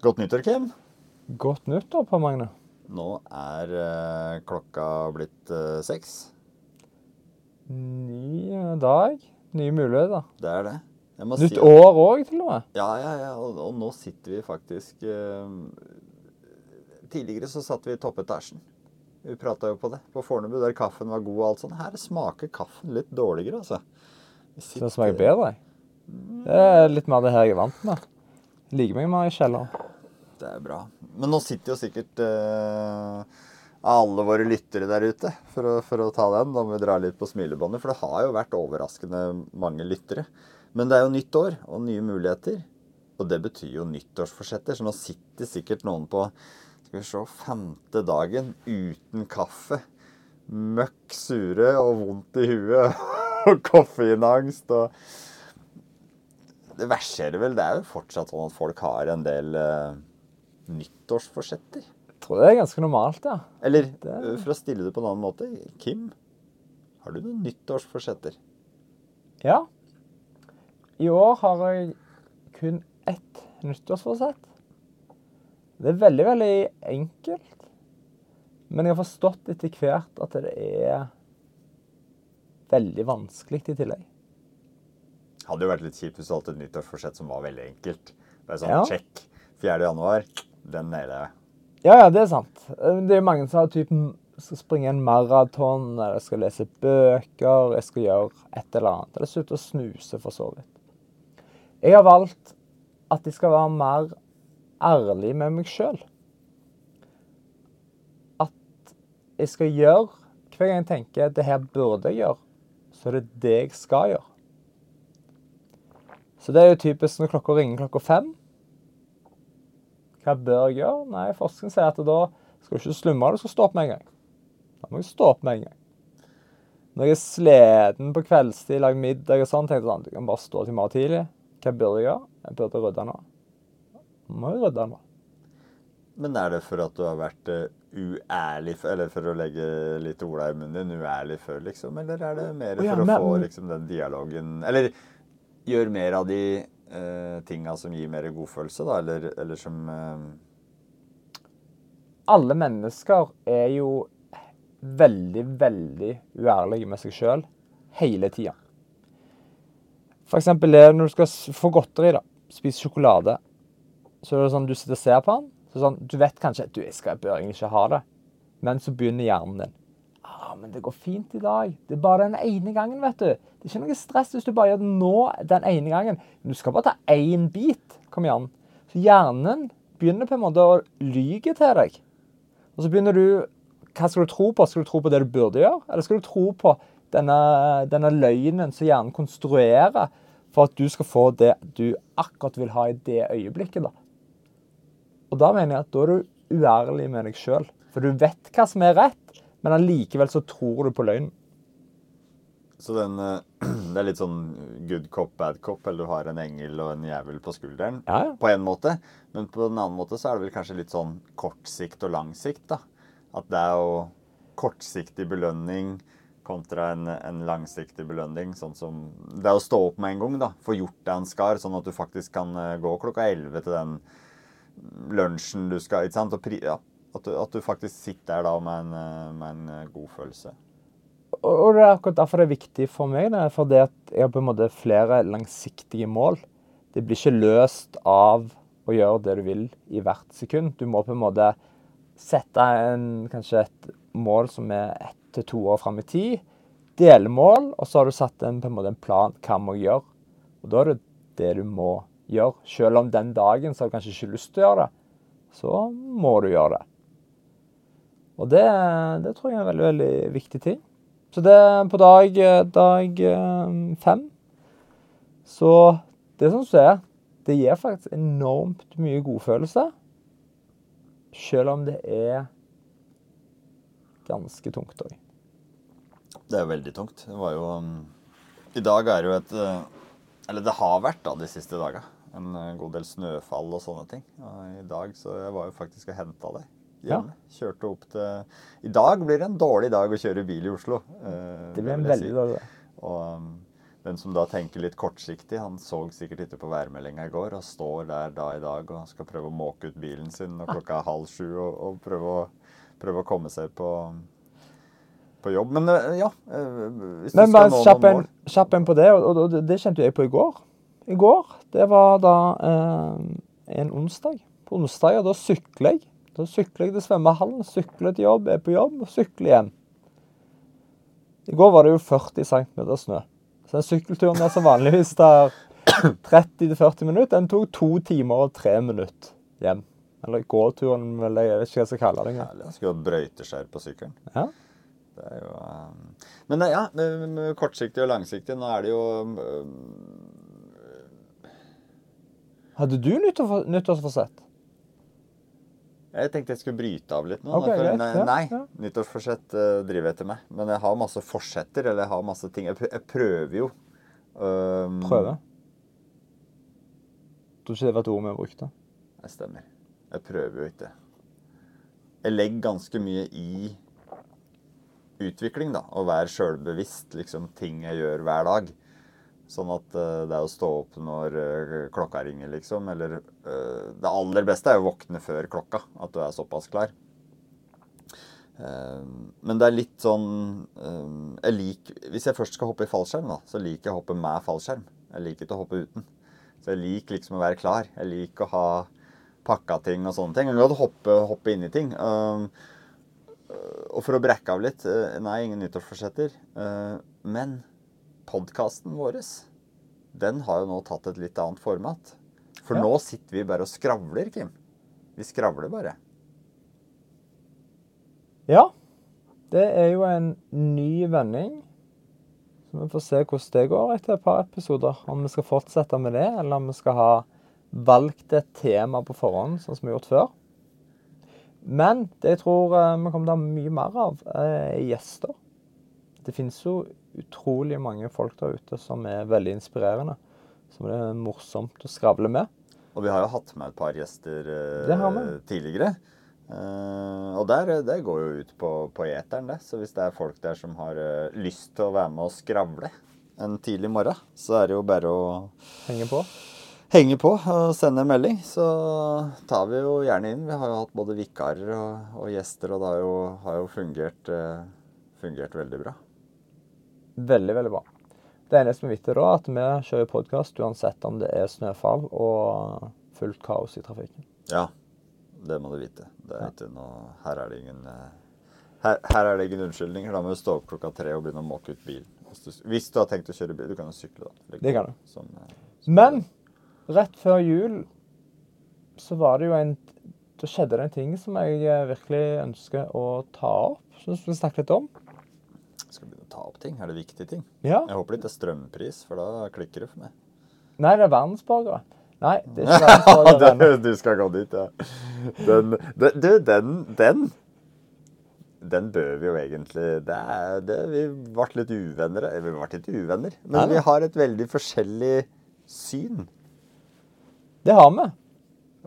Godt nyttår, Kim. Godt nyttår, Per Magne. Nå er eh, klokka blitt eh, seks. Ny dag, nye muligheter. Det er det. Jeg må Nytt si- år òg, til og med. Ja, ja, ja. Og, og nå sitter vi faktisk eh, Tidligere så satt vi i toppetasjen. Vi prata jo på det. På Fornebu, der kaffen var god og alt sånn. Her smaker kaffen litt dårligere, altså. Vi Så det sitter- smaker bedre. Det er litt mer det her jeg er vant med. Liker meg mer i kjelleren. Det er bra. Men nå sitter jo sikkert uh, alle våre lyttere der ute, for å, for å ta den. Da må vi dra litt på smilebåndet, for det har jo vært overraskende mange lyttere. Men det er jo nytt år og nye muligheter. Og det betyr jo nyttårsforsetter. Så nå sitter sikkert noen på skal vi se, femte dagen uten kaffe. Møkk sure og vondt i huet og koffeinangst og Det verserer vel. Det er jo fortsatt sånn at folk har en del eh, nyttårsforsetter. Jeg tror det er ganske normalt, ja. Eller Det- for å stille det på en annen måte, Kim, har du noen nyttårsforsetter? Ja. I år har jeg kun ett nyttårsforsett. Det er veldig, veldig enkelt. Men jeg har forstått etter hvert at det er veldig vanskelig i tillegg. Hadde jo vært litt kjipt hvis du hadde et nyttårsforsett som var veldig enkelt. Bare sånn Ja. check. 4. januar, den nailer jeg. Ja, ja, det er sant. Det er mange som har typen skal springe en maraton, eller jeg skal lese bøker, jeg skal gjøre et eller annet. Eller slutte å snuse, for så vidt. Jeg har valgt at jeg skal være mer ærlig med meg sjøl. At jeg skal gjøre Hver gang jeg tenker at det her burde jeg gjøre, så er det det jeg skal gjøre. Så det er jo typisk når klokka ringer klokka fem. Hva bør jeg gjøre? Nei, forskning sier at da skal du ikke slumre, du skal stå opp med en gang. Da må jeg stå opp med en gang. Når jeg er sliten på kveldstid, lager middag og sånn, tenker jeg sånn, du kan bare stå til i morgen tidlig. Hva burde jeg gjøre? Jeg burde rydde nå. Må jo rydde nå. Men er det for at du har vært uærlig, eller for å legge litt orda i munnen din, uærlig før, liksom? Eller er det mer for ja, for å få liksom den dialogen Eller gjør mer av de uh, tinga som gir mer godfølelse, da? Eller, eller som eh, Alle mennesker er jo veldig, veldig uærlige med seg sjøl hele tida. Eksempel når du skal få godteri, da. Spise sjokolade. Så er det sånn, du sitter og ser på den. Så sånn, du vet kanskje at du skal, bør egentlig ikke ha det. Men så begynner hjernen din. Ah, men det går fint i dag. Det er bare den ene gangen, vet du. Det er ikke noe stress hvis du bare gjør det nå den ene gangen. Men du skal bare ta én bit. Kom igjen. Så hjernen begynner på en måte å lyge til deg. Og så begynner du Hva skal du tro på? Skal du tro på det du burde gjøre? Eller skal du tro på denne, denne løgnen som hjernen konstruerer for at du skal få det du akkurat vil ha i det øyeblikket? da? Og da mener jeg at da er du uærlig med deg sjøl. For du vet hva som er rett, men allikevel så tror du på løgnen. Så den, eh, det er litt sånn good cop, bad cop, eller du har en engel og en jævel på skulderen. Ja, ja. På en måte. Men på en annen måte så er det vel kanskje litt sånn kortsikt og langsikt, da. At det er jo kortsiktig belønning kontra en, en langsiktig belønning. Sånn som Det er å stå opp med en gang, da. Få gjort deg en skar, sånn at du faktisk kan eh, gå klokka 11 til den lunsjen du skal Ikke sant? Og pri, ja, at, du, at du faktisk sitter der da med en, eh, med en eh, god følelse. Og og det er akkurat derfor det er viktig for meg. Det er fordi at jeg har på en måte flere langsiktige mål. Det blir ikke løst av å gjøre det du vil i hvert sekund. Du må på en måte sette en, kanskje et mål som er ett til to år fram i tid. Delmål, og så har du satt en, på en måte en plan. Hva må gjøre? Og da er det det du må gjøre. Selv om den dagen så har du kanskje ikke lyst til å gjøre det, så må du gjøre det. Og det, det tror jeg er en veldig, veldig viktig ting. Så det på dag, dag eh, fem Så det som skjer, det gir faktisk enormt mye godfølelse. Selv om det er ganske tungt òg. Det er veldig tungt. Det var jo um, I dag er det jo et uh, Eller det har vært da de siste daga en god del snøfall og sånne ting. Og I dag så jeg var jo faktisk og henta deg hjemme. Kjørte opp til I dag blir det en dårlig dag å kjøre bil i Oslo. uh, Det blir en veldig si. dårlig dag. Og um, den som da tenker litt kortsiktig, han så sikkert ikke på værmeldinga i går og står der da i dag og skal prøve å måke ut bilen sin når klokka er halv sju og, og prøve, å, prøve å komme seg på, på jobb. Men eh, ja eh, Hvis Men bare kjapp en, kjapp en på det, og, og det kjente jeg på i går. I går, det var da eh, en onsdag. På onsdager, da sykler jeg. Da sykler jeg til svømmehallen, sykler til jobb, er på jobb og sykler hjem. I går var det jo 40 cm snø. Så den sykkelturen der som vanligvis tar 30-40 minutter, den tok to timer og tre minutter hjem. Eller gåturen, vel, jeg vet ikke hva jeg skal kalle det engang. Han skulle ha brøyteskjær på sykkelen. Ja. Det er jo um... Men eh, ja, med kortsiktig og langsiktig. Nå er det jo um... Hadde du nyttår- nyttårsforsett? Jeg tenkte jeg skulle bryte av litt nå. Okay, for, nei, ja, nei ja. nyttårsforsett uh, driver etter meg. Men jeg har masse forsetter, eller jeg har masse ting. Jeg, prø- jeg prøver jo. Um, Prøve? Tror ikke det var et ord vi brukte. Det stemmer. Jeg prøver jo ikke. Jeg legger ganske mye i utvikling, da. Å være sjølbevisst, liksom. Ting jeg gjør hver dag. Sånn at eh, det er å stå opp når eh, klokka ringer, liksom. Eller eh, Det aller beste er jo å våkne før klokka. At du er såpass klar. Men det er litt sånn jeg liker, Hvis jeg først skal hoppe i fallskjerm, da, så liker jeg å hoppe med fallskjerm. Jeg liker ikke å hoppe uten. Så jeg liker liksom å være klar. Jeg liker å ha pakka ting og sånne ting. Jeg kan godt hoppe, hoppe inn i ting. Og for å brekke av litt Nei, ingen nyttårsforsetter. Men podkasten vår, den har jo nå tatt et litt annet format. For Ja. nå sitter vi bare og skravler, Kim. Vi skravler bare. Ja. Det er jo en ny vending. Så vi får se hvordan det går etter et par episoder. Om vi skal fortsette med det, eller om vi skal ha valgt et tema på forhånd, sånn som vi har gjort før. Men det jeg tror eh, vi kommer til å ha mye mer av, er gjester. Det finnes jo utrolig mange folk der ute som er veldig inspirerende. Som det er morsomt å skravle med. Og vi har jo hatt med et par gjester eh, tidligere. Eh, og der, det går jo ut på, på eteren, det. Så hvis det er folk der som har eh, lyst til å være med og skravle en tidlig morgen, så er det jo bare å Henge på. henge på og sende en melding. Så tar vi jo gjerne inn. Vi har jo hatt både vikarer og, og gjester, og det har jo, har jo fungert, eh, fungert veldig bra. Veldig, veldig bra. Det eneste vi vet da, er at vi kjører podkast uansett om det er snøfall og fullt kaos i trafikken. Ja, det må du vite. Det er ikke noe Her er det ingen eh, her, her er det ingen unnskyldninger. Da må du stå opp klokka tre og begynne å måke ut bilen. Hvis du, hvis du har tenkt å kjøre bil. Du kan jo sykle, da. Det kan du. Som, eh, som- Men rett før jul så var det jo en Da skjedde det en ting som jeg eh, virkelig ønsker å ta opp. Som vi snakket litt om. Ta opp ting. Er det viktige ting? Ja. Jeg håper det ikke er strømpris, for da klikker det for meg. Nei, det er verdensborgere. Nei, det er ikke verdensborgere. du skal gå dit, ja. Den, du, den, den Den bør vi jo egentlig Det er det, Vi ble litt uvenner. Vi ble ikke uvenner, men Nei, vi har et veldig forskjellig syn. Det har vi.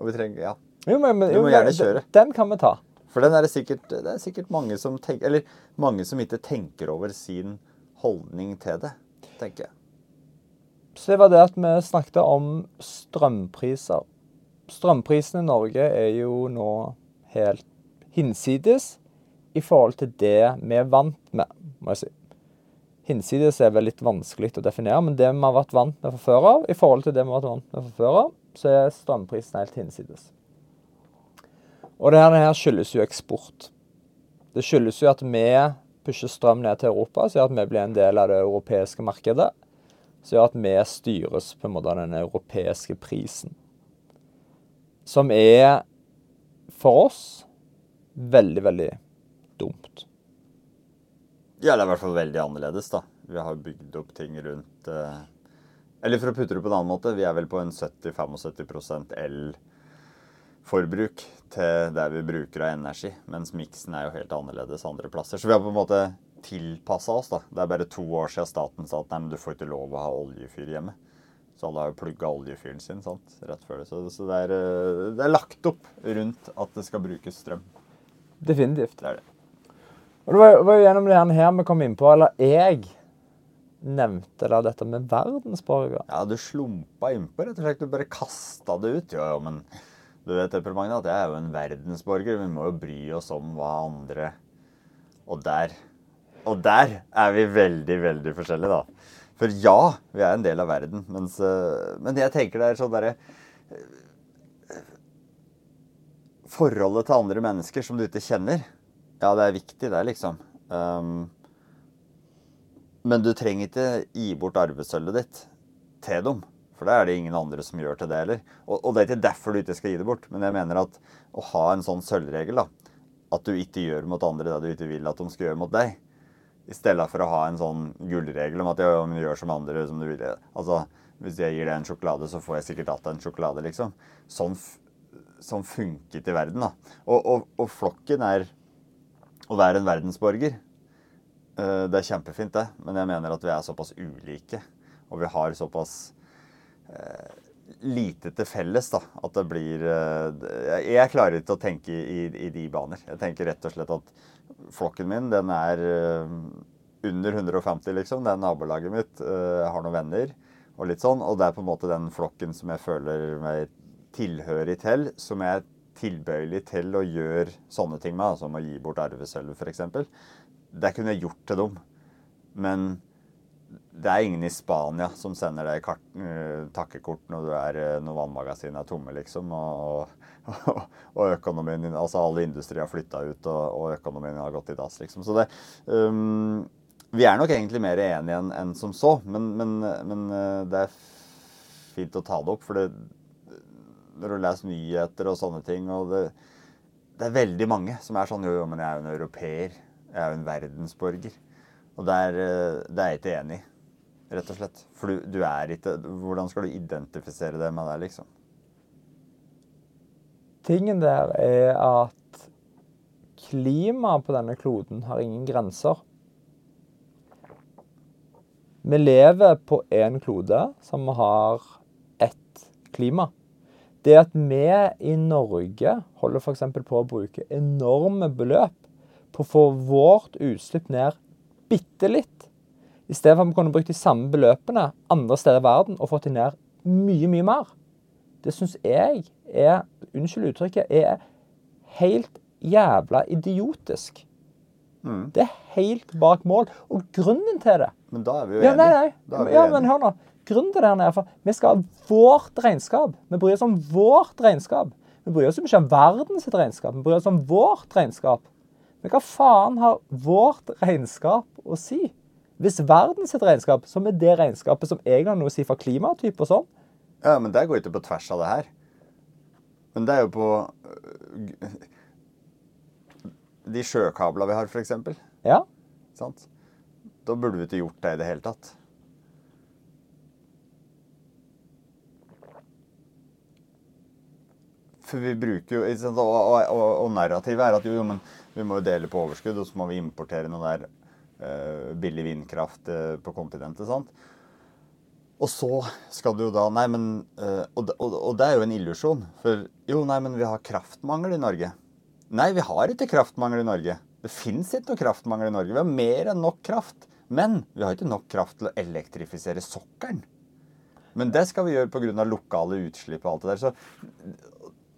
Og vi trenger Ja. Jo, men, jo, Du må gjerne gjerne den- kjøre. Den kan vi ta. For den er sikkert Det er sikkert mange som tenker Eller mange som ikke tenker over sin holdning til det, tenker jeg. Så det var det at vi snakket om strømpriser. Strømprisene i Norge er jo nå helt hinsides i forhold til det vi er vant med, må jeg si. Hinsides er vel litt vanskelig å definere, men det vi har vært vant med fra før av, i forhold til det vi har vært vant med fra før av, så er strømprisen helt hinsides. Og det her, skyldes jo eksport. Det skyldes jo at vi pusher strøm ned til Europa, så gjør at vi blir en del av det europeiske markedet som gjør at vi styres på en måte av den europeiske prisen. Som er for oss veldig, veldig dumt. Ja, det er i hvert fall veldig annerledes, da. Vi har bygd opp ting rundt eh, Eller for å putte det på en annen måte, vi er vel på en 70-75 el-forbruk til det vi bruker av energi. Mens miksen er jo helt annerledes andre plasser. Så vi har på en måte tilpassa oss, da. Det er bare to år siden staten sa at nei, men du får ikke lov å ha oljefyr hjemme. Så alle har jo plugga oljefyren sin sant? rett før det. Så, så det, er, eh, det er lagt opp rundt at det skal brukes strøm. Definitivt. Det er det. Og det var, var jo gjennom det her vi kom inn på, eller jeg nevnte da dette med verdensborgere. Ja, du slumpa innpå, rett og slett. Du bare kasta det ut. Jo, jo, men du vet det, Magne, at jeg er jo en verdensborger. Vi må jo bry oss om hva andre Og der Og der er vi veldig, veldig forskjellige, da. For ja, vi er en del av verden, mens, øh, men jeg tenker det er sånn derre Forholdet til andre mennesker som du ikke kjenner, ja, det er viktig, det, liksom. Um, men du trenger ikke gi bort arvesølvet ditt til dem. For det er det ingen andre som gjør til det heller. Og, og, det er ikke derfor du ikke skal gi det bort. Men jeg mener at å ha en sånn sølvregel, da, at du ikke gjør mot andre det du ikke vil at de skal gjøre mot deg, i stedet for å ha en sånn gullregel om at ja, du gjør som andre som du vil. Altså, hvis jeg gir deg en sjokolade, så får jeg sikkert att en sjokolade, liksom. Sånn, sånn funket i verden, da. Og, og, og flokken er å være en verdensborger. Eh, det er kjempefint, det, men jeg mener at vi er såpass ulike. Og vi har såpass lite til felles da, at det blir eh, Jeg klarer ikke å tenke i, i, de baner. Jeg tenker rett og slett at flokken min, den er eh, under 150, liksom. Det er nabolaget mitt. Eh, jeg har noen venner og litt sånn. Og det er på en måte den flokken som jeg føler meg tilhørig til, som jeg er tilbøyelig til å gjøre sånne ting med, som å gi bort arvesølvet f.eks. Det kunne jeg gjort til dem. Men det er ingen i Spania som sender deg kart, uh, takkekort når, er, uh, når vannmagasinene er tomme, liksom. Og, og, og, økonomien din Altså alle industrier har flytta ut, og, og, økonomien har gått i dass, liksom. Så det um, Vi er nok egentlig mer enige enn en som så, men, men, men uh, det er fint å ta det opp. For det, når du leser nyheter og sånne ting og det, det er veldig mange som er sånn Jo, jo, men jeg er jo en europeer. Jeg er jo en verdensborger. Og det er, det er jeg ikke enig i rett og slett. For du, du, er ikke Hvordan skal du identifisere det med deg, liksom? Tingen der er at klimaet på denne kloden har ingen grenser. Vi lever på én klode som har ett klima. Det at vi i Norge holder f.eks. på å bruke enorme beløp på å få vårt utslipp ned bitte litt, i stedet for at vi kunne brukt de samme beløpene andre steder i verden og fått de ned mye, mye mer. Det syns jeg er, unnskyld uttrykket, er helt jævla idiotisk. Mm. Det er helt bak mål. Og grunnen til det Men da er vi jo enige. Ja, nei, nei. ja, men hør nå. Grunnen til det her er for vi skal ha vårt regnskap. Vi bryr oss om vårt regnskap. Vi bryr oss ikke om verdens regnskap. Vi bryr oss om vårt regnskap. Men hva faen har vårt regnskap å si? Hvis verden sitt regnskap, som er det regnskapet som egentlig har noe å si for klimatype og sånn Ja, men det går ikke på tvers av det her. Men det er jo på øh, de sjøkablene vi har, f.eks. Ja. Sant? Da burde vi ikke gjort det i det hele tatt. For vi bruker jo og, og, og narrativet er at jo, jo, men vi må jo dele på overskudd, og så må vi importere noe der uh, billig vindkraft uh, på kontinentet. sant? Og så skal du jo da Nei, men uh, og, og, og det er jo en illusjon. For jo, nei, men vi har kraftmangel i Norge. Nei, vi har ikke kraftmangel i Norge. Det fins ikke noe kraftmangel i Norge. Vi har mer enn nok kraft. Men vi har ikke nok kraft til å elektrifisere sokkelen. Men det skal vi gjøre pga. lokale utslipp og alt det der. Så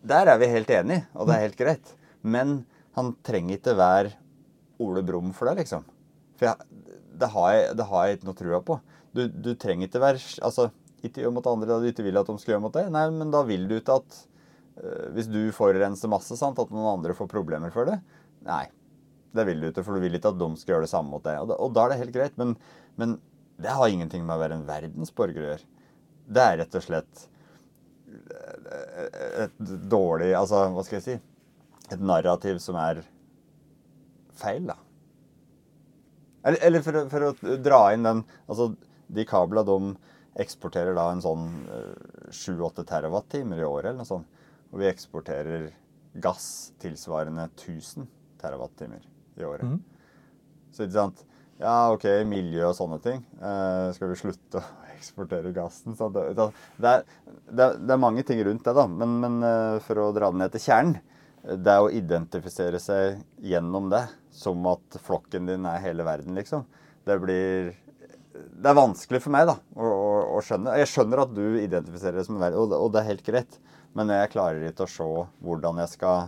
der er vi helt enige, og det er helt greit. Men han trenger ikke være Ole Brumm for det, liksom. For jeg, det, har jeg, det, har jeg, ikke noe trua på. Du, du, trenger ikke være altså, Ikke gjør mot andre da du ikke vil at de skal gjøre mot deg. Nei, men da vil du ikke at uh, Hvis du forurenser masse, sant, at noen andre får problemer for det. Nei, det vil du ikke, for du vil ikke at de skal gjøre det samme mot deg. Og, og da er det helt greit. Men, men, det har ingenting med å være en verdensborger å gjøre. Det er rett og slett et dårlig Altså, hva skal jeg si? Et narrativ som er feil, da. Eller, eller for, for, å dra inn den altså De kablene de eksporterer da en sånn 7-8 uh, terawattimer i året eller noe sånt. Og vi eksporterer gass tilsvarende 1000 terawattimer i året. Mm. Så ikke sant Ja, OK, miljø og sånne ting. Eh, skal vi slutte å eksportere gassen? Så det, det, er, det, er, mange ting rundt det, da. Men, men uh, for å dra det ned til kjernen det er å identifisere seg gjennom det, som at flokken din er hele verden, liksom. Det blir det er vanskelig for meg da, å, å, å skjønne. Jeg skjønner at du identifiserer deg som en verden, og, det- og det er helt greit. Men jeg klarer ikke å se hvordan jeg skal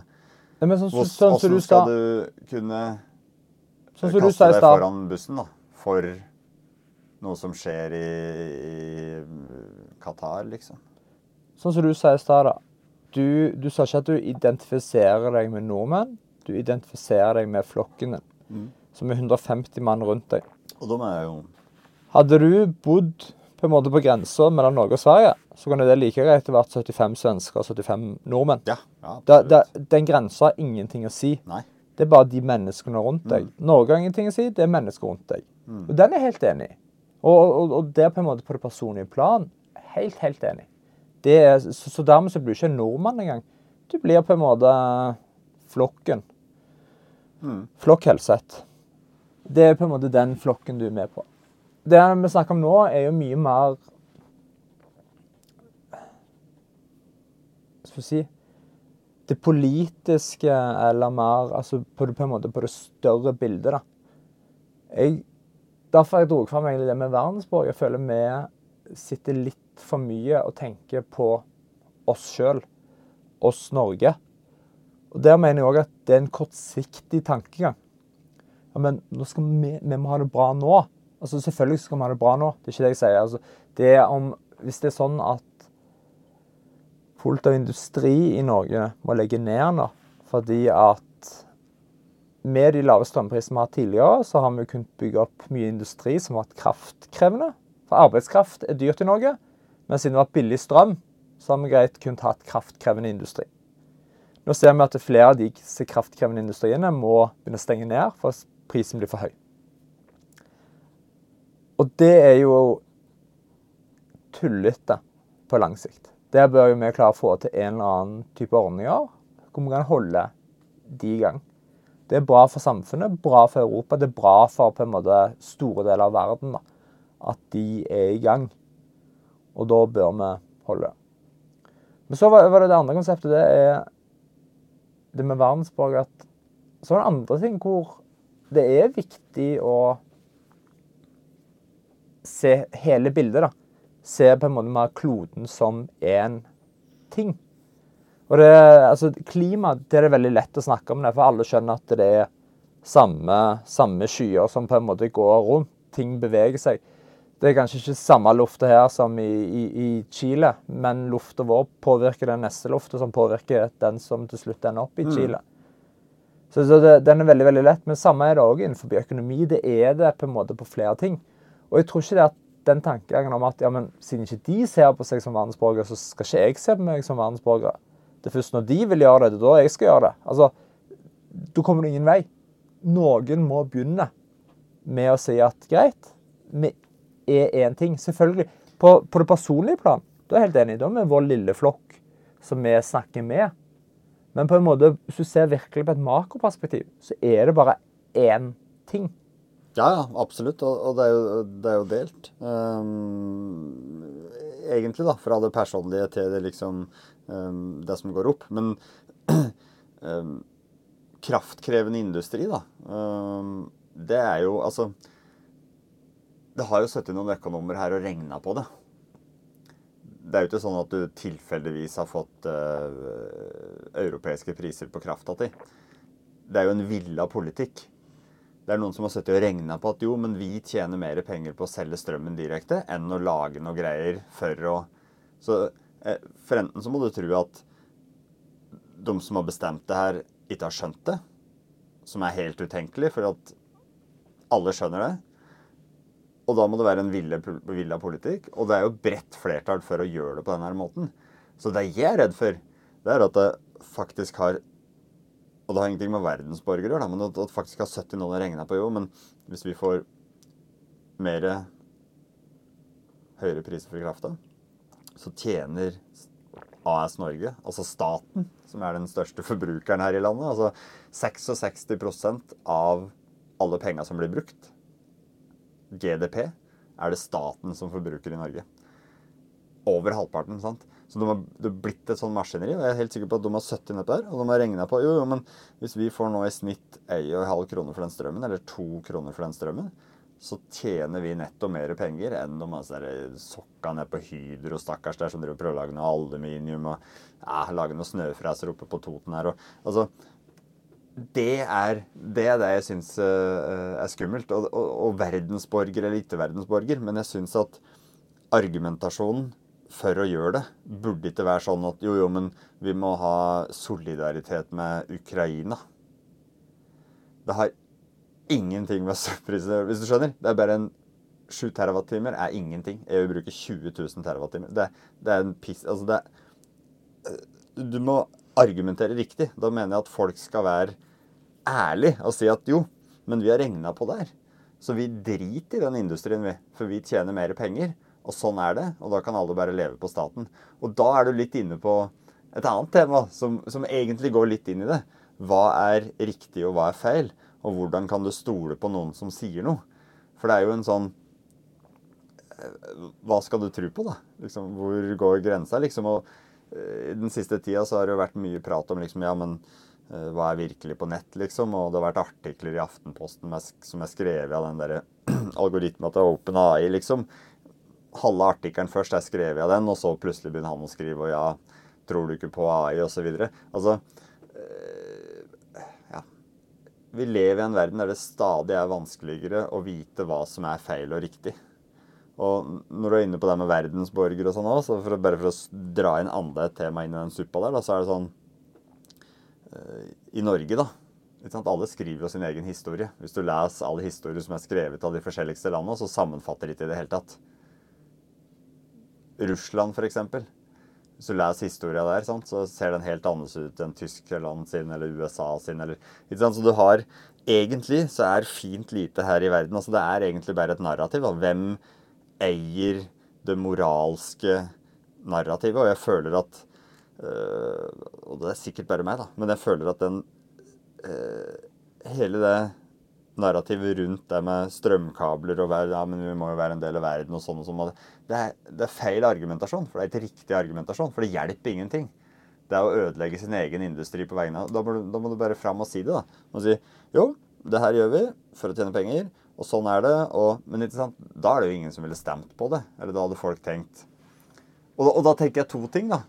Nei, men sånn, Hvordan sånn, skal du kunne sånn kaste deg foran bussen da, for noe som skjer i, i Qatar, liksom? Sånn som du sa i stad. Du, du sa ikke at du identifiserer deg med nordmenn. Du identifiserer deg med flokken din, Mm. som er 150 mann rundt deg. Og da må jeg jo Hadde du bodd på en måte på grensa mellom Norge og Sverige, så kunne det like greit vært 75 svensker og 75 nordmenn. Ja, ja Da, da, den grensa har ingenting å si. Nei. Det er bare de menneskene rundt deg. Norge har ingenting å si, det er mennesker rundt deg. Og den er jeg helt enig i. Og, og, og det er på en måte på det personlige plan. Helt, helt enig. Det er, så, så dermed så blir du ikke en nordmann engang. Du blir på en måte flokken. Flokk Helseth. Det er på en måte den flokken du er med på. Det vi snakker om nå, er jo mye mer Skal vi si Det politiske, eller mer altså på, det, på en måte på det større bildet, da. Jeg, derfor jeg dro fram egentlig det med verdensborg. Jeg føler vi sitter litt for mye og tenker på oss sjøl, oss Norge. Og Der mener jeg òg at det er en kortsiktig tankegang. Ja, men nå skal vi, vi må ha det bra nå. Altså Selvfølgelig skal vi ha det bra nå. Det er ikke det jeg sier. Altså, det om, hvis det er sånn at fullt av industri i Norge må legge ned nå fordi at med de lave strømprisene vi har hatt tidligere, så har vi kunnet bygge opp mye industri som har vært kraftkrevende. For arbeidskraft er dyrt i Norge, men siden det var billig strøm, så har vi greit kunnet hatt kraftkrevende industri. Nå ser vi at flere av disse kraftkrevende industriene må begynne å stenge ned for at prisen blir for høy. Og det er jo tullete på lang sikt. Der bør vi klare å få til en eller annen type ordninger hvor vi kan holde de i gang. Det er bra for samfunnet, bra for Europa, det er bra for på en måte store deler av verden da, at de er i gang. Og da bør vi holde. Men så var det det andre konseptet. Det er det med verdensborger at Så er det andre ting hvor det er viktig å se hele bildet, da. Se på en måte mer kloden som én ting. Og det, altså, klima det er det veldig lett å snakke om, det, for alle skjønner at det er samme, samme skyer som på en måte går rundt. Ting beveger seg. Det er kanskje ikke samme lufta her som i, i, i Chile, men lufta vår påvirker den neste lufta, som påvirker den som til slutt ender opp i Chile. Så, så det, den er veldig veldig lett. Men samme er det òg innenfor økonomi. Det er det på en måte på flere ting. Og jeg tror ikke det at den tankegangen om at ja, men siden ikke de ser på seg som verdensborger, så skal ikke jeg se på meg som verdensborger. Det er først når de vil gjøre det, det er da jeg skal gjøre det. Altså, Da kommer du ingen vei. Noen må begynne med å si at greit, vi er én ting. Selvfølgelig. På, på det personlige plan, da er helt enig. Da med vår lille flokk som vi snakker med. Men på en måte, hvis du ser virkelig på et makroperspektiv, så er det bare én ting. Ja, ja, absolutt. Og, og det, er jo, det er jo delt. Um, egentlig, da. Fra det personlige til det liksom um, det som går opp. Men um, kraftkrevende industri, da. det er jo altså Det har jo sittet noen økonomer her og regna på det. Det er jo ikke sånn at du tilfeldigvis har fått uh, europeiske priser på krafta di. Det er jo en villa politikk. Det er noen som har sittet og regna på at jo, men vi tjener mer penger på å selge strømmen direkte enn å lage noe greier for å Så eh, for enten så må du tro at de som har bestemt det her, ikke har skjønt det, som er helt utenkelig, for at alle skjønner det. Og da må det være en villa politikk. Og det er jo bredt flertall for å gjøre det på denne måten. Så det jeg er redd for, det er at det faktisk har og det har ingenting med verdensborgere å gjøre, men at det faktisk har 70 noen regna på jo. Men hvis vi får mer høyere priser for krafta, så tjener AS Norge, altså staten, som er den største forbrukeren her i landet, altså 66% av alle penga som blir brukt, GDP, er det staten som forbruker i Norge. Over halvparten. sant? Så de har, det har blitt et sånn maskineri. og Jeg er helt sikker på at de har 70 nedpå her. Og de har regna på jo, jo, men hvis vi får nå i snitt 1,5 kroner for den strømmen, eller 2 kroner for den strømmen, så tjener vi netto mer penger enn de altså, sokka ned på Hydro, stakkars der som driver prøver å lage noe aluminium og ja, lage noe snøfreser oppe på Toten her. Og, altså, det er, det er det jeg syns uh, er skummelt. Og, og, og verdensborger eller ikke verdensborger. Men jeg syns at argumentasjonen for å gjøre det burde ikke være sånn at jo, jo, men vi må ha solidaritet med Ukraina. Det har ingenting med surprise Hvis du skjønner? Det er bare en 7 TWh er ingenting. EU bruker 20 000 TWh. Det, det er en piss Altså, det eh, Du må argumentere riktig. Da mener jeg at folk skal være ærlig og si at jo, men vi har regna på det her. Så vi driter i den industrien, vi. For vi tjener mer penger. Og sånn er det. Og da kan alle bare leve på staten. Og da er du litt inne på et annet tema som, som egentlig går litt inn i det. Hva er riktig, og hva er feil? Og hvordan kan du stole på noen som sier noe? For det er jo en sånn eh, Hva skal du tro på, da? Liksom, hvor går grensa? Liksom, og i Den siste tida så har det jo vært mye prat om liksom, ja, men hva er virkelig på nett, liksom? Og det har vært artikler i Aftenposten som er skrevet av den derre algoritmen til OpenAI, liksom. Halve artikkelen først er skrevet av den, og så plutselig begynner han å skrive, og ja, tror du ikke på AI, osv. Altså Ja. vi lever i en verden der det stadig er vanskeligere å vite hva som er feil og riktig. Og når du er inne på det med verdensborger og sånn òg, så for, bare for å dra inn enda et tema inn i den suppa der, da, så er det sånn I Norge, da Alle skriver jo sin egen historie. Hvis du leser alle historier som er skrevet av de forskjelligste landene, så sammenfatter de ikke i det hele tatt. Russland, eksempel. Hvis du leser historia der, så ser den helt annerledes ut enn Tyskland sin eller USA sin. Eller, Så du har Egentlig så er fint lite her i verden. altså Det er egentlig bare et narrativ. Da. Hvem eier det moralske narrativet? Og jeg føler at Og det er sikkert bare meg, da. Men jeg føler at den øh, Hele det narrativet rundt det med strømkabler og ja, men vi må jo være en del av verden og sånn og sånn. Det er, det er feil argumentasjon, for det er ikke riktig argumentasjon. For det hjelper ingenting. Det er å ødelegge sin egen industri på vegne av da, da må du bare fram og si det. da. Og si jo, det her gjør vi for å tjene penger, og sånn er det. Og, men ikke sant? da er det jo ingen som ville stemt på det. Eller da hadde folk tenkt Og, og da tenker jeg to ting, da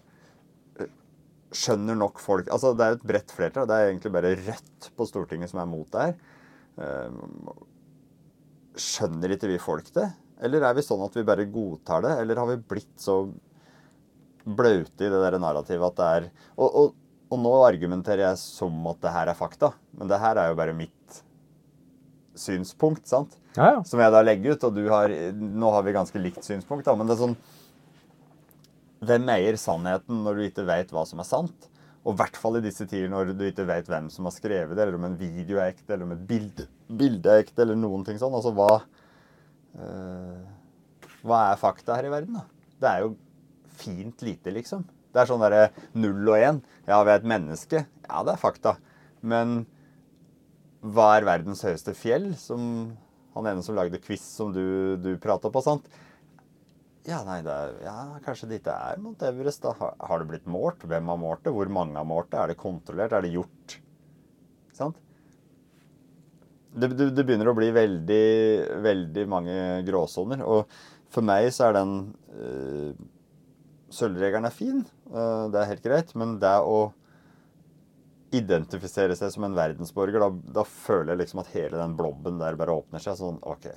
skjønner nok folk Altså, det er et bredt flertall. Det er egentlig bare Rødt på Stortinget som er mot det her. Ehm, skjønner ikke vi folk det? Eller er vi sånn at vi bare godtar det? Eller har vi blitt så blaute i det der narrativet at det er og, og, og, nå argumenterer jeg som at det her er fakta, men det her er jo bare mitt synspunkt, sant? Ja, ja. Som jeg da legger ut, og du har Nå har vi ganske likt synspunkt, da, men det er sånn Hvem eier sannheten når du ikke vet hva som er sant? Og i hvert fall i disse tider når du ikke vet hvem som har skrevet det, eller om en video er ekte, eller om et bilde, bilde er ekte, eller noen ting sånn. Altså hva øh, Hva er fakta her i verden, da? Det er jo fint lite, liksom. Det er sånn derre null og én. Ja, vi er et menneske. Ja, det er fakta. Men hva er verdens høyeste fjell? Som han ene som lagde quiz som du, du prata på, sant? Ja, nei, er, ja, kanskje det ikke er Mount Everest. da. Har, det blitt målt? Hvem har målt det? Hvor mange har målt det? Er det kontrollert? Er det gjort? Sant? Det, det, det begynner å bli veldig, veldig mange gråsoner. Og for meg så er den øh, Sølvregelen er fin, øh, det er helt greit. Men det å identifisere seg som en verdensborger, da, da føler jeg liksom at hele den blobben der bare åpner seg. Sånn OK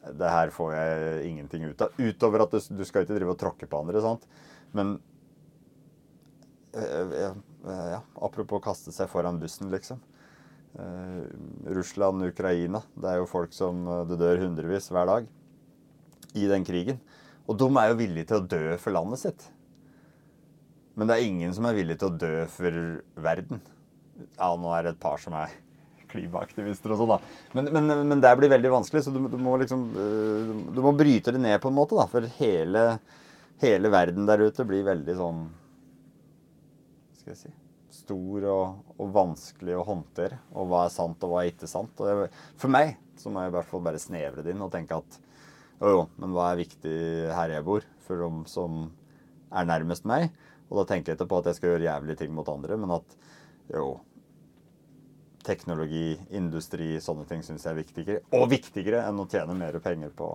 det her får jeg ingenting ut av. Utover at du, skal ikke drive og tråkke på andre. sant? Men eh, eh, ja, apropos kaste seg foran bussen, liksom. Uh, Russland, Ukraina. Det er jo folk som det dør hundrevis hver dag i den krigen. Og de er jo villige til å dø for landet sitt. Men det er ingen som er villig til å dø for verden. Ja, nå er det et par som er klimaaktivister og sånn, da. Men, men, men, det blir veldig vanskelig, så du, du, må liksom eh, Du må bryte det ned på en måte, da. For hele, hele verden der ute blir veldig sånn Skal jeg si Stor og, og vanskelig å håndtere. Og hva er sant, og hva er ikke sant. Jeg, for meg så må jeg i hvert fall bare snevre det inn og tenke at jo, jo, men hva er viktig her jeg bor, for dem som er nærmest meg? Og da tenker jeg ikke på at jeg skal gjøre jævlige ting mot andre, men at jo, teknologi, industri, sånne ting syns jeg er viktigere. Og viktigere enn å tjene mer penger på,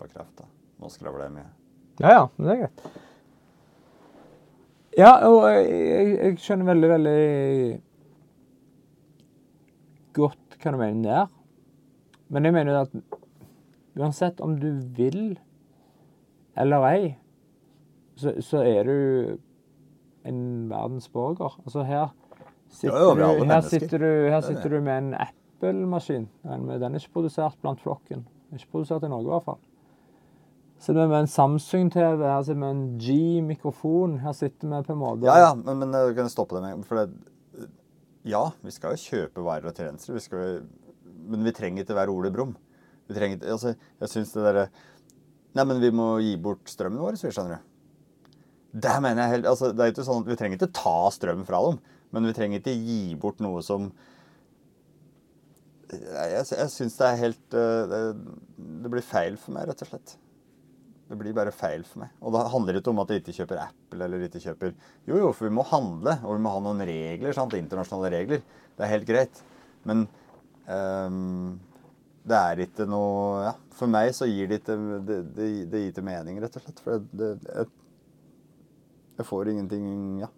på kraft. da. Nå skravler jeg mye. Ja, ja, men det er greit. Ja, og jeg, jeg, skjønner veldig, veldig godt hva du mener der. Men jeg mener at uansett om du vil eller ei, så, så er du en verdensborger. Altså her sitter, Ja, ja, er du, her sitter, du, her er sitter du med en Apple-maskin. Den er ikke produsert blant flokken. Den er ikke produsert i Norge i hvert fall. Sitter vi med en Samsung-TV, her sitter vi med en G-mikrofon. Her sitter vi på en måte Ja, ja, men, men jeg kan stoppe det med For det, ja, vi skal jo kjøpe varer og tjenester, vi skal, men vi trenger ikke være Ole Brumm. Vi trenger ikke Altså, jeg syns det derre Nei, men vi må gi bort strømmen vår, så skjønner du. Det mener jeg helt Altså, det er ikke sånn at vi trenger ikke ta strøm fra dem, men vi trenger ikke gi bort noe som Jeg, jeg syns det er helt øh, det, det blir feil for meg, rett og slett. Det blir bare feil for meg. Og da handler det ikke om at jeg ikke kjøper Apple eller ikke kjøper Jo, jo, for vi må handle, og vi må ha noen regler. sant? Internasjonale regler. Det er helt greit. Men um, det er ikke noe Ja, for meg så gir det ikke Det, det, det gir ikke mening, rett og slett. For det, jeg, jeg får ingenting Ja.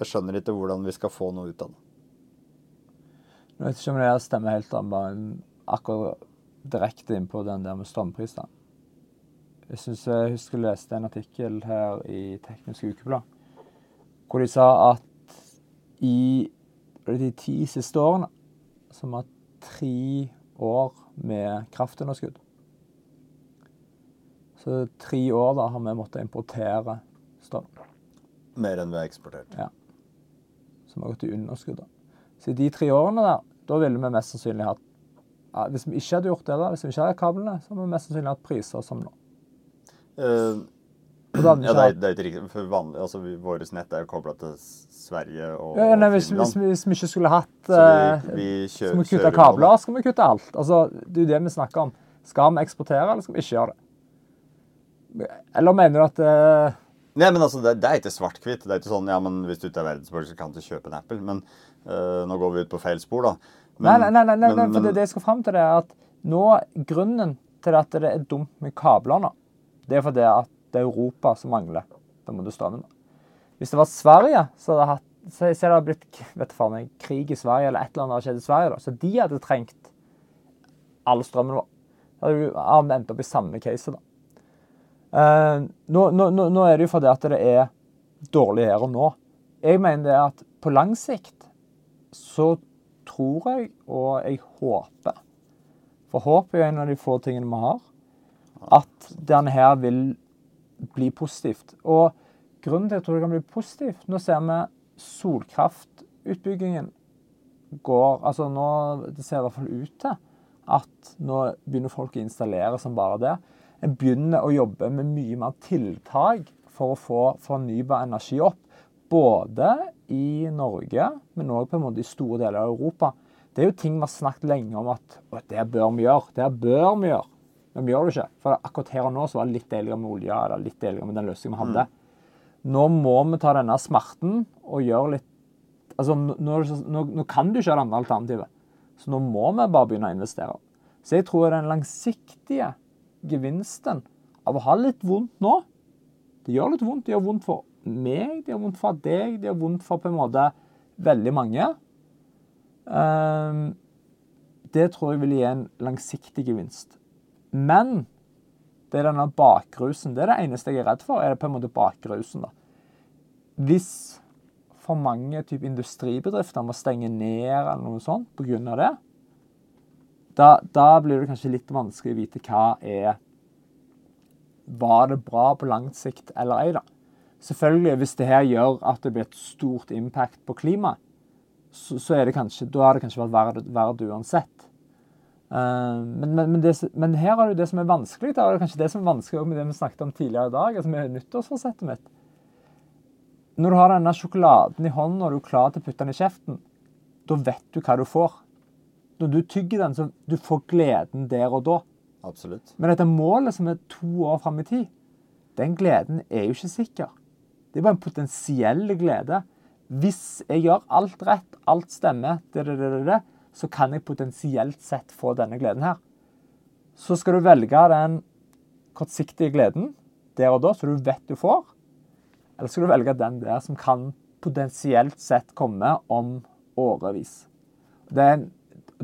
Jeg skjønner ikke hvordan vi skal få noe ut av det. Jeg vet ikke om det her stemmer helt, da, bare akkurat direkte inn på den der med strømpriser. Jeg syns jeg husker jeg leste en artikkel her i Teknisk Ukeblad, hvor de sa at i de ti siste årene så har tre år med kraftunderskudd. Så tre år da har vi måttet importere strøm. Mer enn vi har eksportert. Ja. Som har gått i underskudd. Så i de tre årene der, da ville vi mest sannsynlig hatt ja, Hvis vi ikke hadde gjort det, da, hvis vi ikke hadde kablene, så hadde vi mest sannsynlig hatt priser som nå. Vi ja, det er, det er ikke riktig. For vanlig, altså, vi, Vårt nett er jo kobla til Sverige og ja, ja, nei, hvis, Finland. hvis, vi- hvis vi ikke skulle hatt Så eh, vi, vi kjører, Skal vi kutte kabler, kabler, skal vi kutte alt. Altså, Det er jo det vi snakker om. Skal vi eksportere, eller skal vi ikke gjøre det? Eller mener du at eh, Nei, men altså, det, det er ikke svart-hvitt. Det er ikke sånn ja, men hvis du ikke er verdensborger, så kan du kjøpe en Apple. Men øh, nå går vi ut på feil spor, da. Nei, Men- nei, nei, nei, nei, men- for det, det jeg skal fram til, det er at nå grunnen til at det er dumt med kabler nå, det er fordi at det er Europa som mangler Da må du måte strømmen. Hvis det var Sverige, så hadde det hatt så, så det blitt vet du faen, jeg, krig i Sverige, eller et eller annet har skjedd i Sverige. da, Så de hadde trengt all strømmen vår. Da hadde du endt opp i samme case. da. Eh, nå, nå, nå, er det jo fordi at det er dårlig her og nå. Jeg mener det at på lang sikt så tror jeg, og jeg håper For håp er jo en av de få tingene vi har. At denne her vil bli positivt. Og grunnen til at jeg tror det kan bli positivt Nå ser vi solkraftutbyggingen går Altså nå Det ser i hvert fall ut til at nå begynner folk å installere som bare det. En begynner å jobbe med mye mer tiltak for å få fornybar energi opp. Både i Norge, men òg i store deler av Europa. Det er jo ting vi har snakket lenge om at «Å, det bør vi gjøre. Det bør vi gjøre. Men vi gjør det ikke. For akkurat her og nå så var det litt deiligere med olje, eller litt deiligere med den løsningen vi hadde. Nå må vi ta denne smerten og gjøre litt Altså, nå, nå, nå kan du ikke ha det andre alternativet. Så nå må vi bare begynne å investere. Så jeg tror den langsiktige gevinsten av å ha litt vondt nå Det gjør litt vondt. Det gjør vondt for meg, det gjør vondt for deg, det gjør vondt for på en måte veldig mange. Ehm, det tror jeg vil gi en langsiktig gevinst. Men det er denne bakrusen. Det er det eneste jeg er redd for, er på en måte bakrusen. da. Hvis for mange type industribedrifter må stenge ned eller noe sånt pga. det, da, da blir det kanskje litt vanskelig å vite hva er Var det bra på lang sikt eller ei, da? Selvfølgelig, hvis det her gjør at det blir et stort impact på klimaet, så, så er det kanskje, da har det kanskje vært verdt, verdt uansett. Eh, men, men, men, det, men her er det jo det som er vanskelig. Da er det kanskje det som er vanskelig med det vi snakket om tidligere i dag, altså med nyttårsforsettet mitt. Når du har denne sjokoladen i hånden og du er klar til å putte den i kjeften, da vet du hva du får. Når du tygger den, så du får gleden der og da. Absolutt. Men dette målet som er to år fram i tid, den gleden er jo ikke sikker. Det er bare en potensiell glede. Hvis jeg gjør alt rett, alt stemmer, det, det, det, det, så kan jeg potensielt sett få denne gleden her. Så skal du velge den kortsiktige gleden der og da, så du vet du får. Eller skal du velge den der som kan potensielt sett komme om årevis? Det er, en,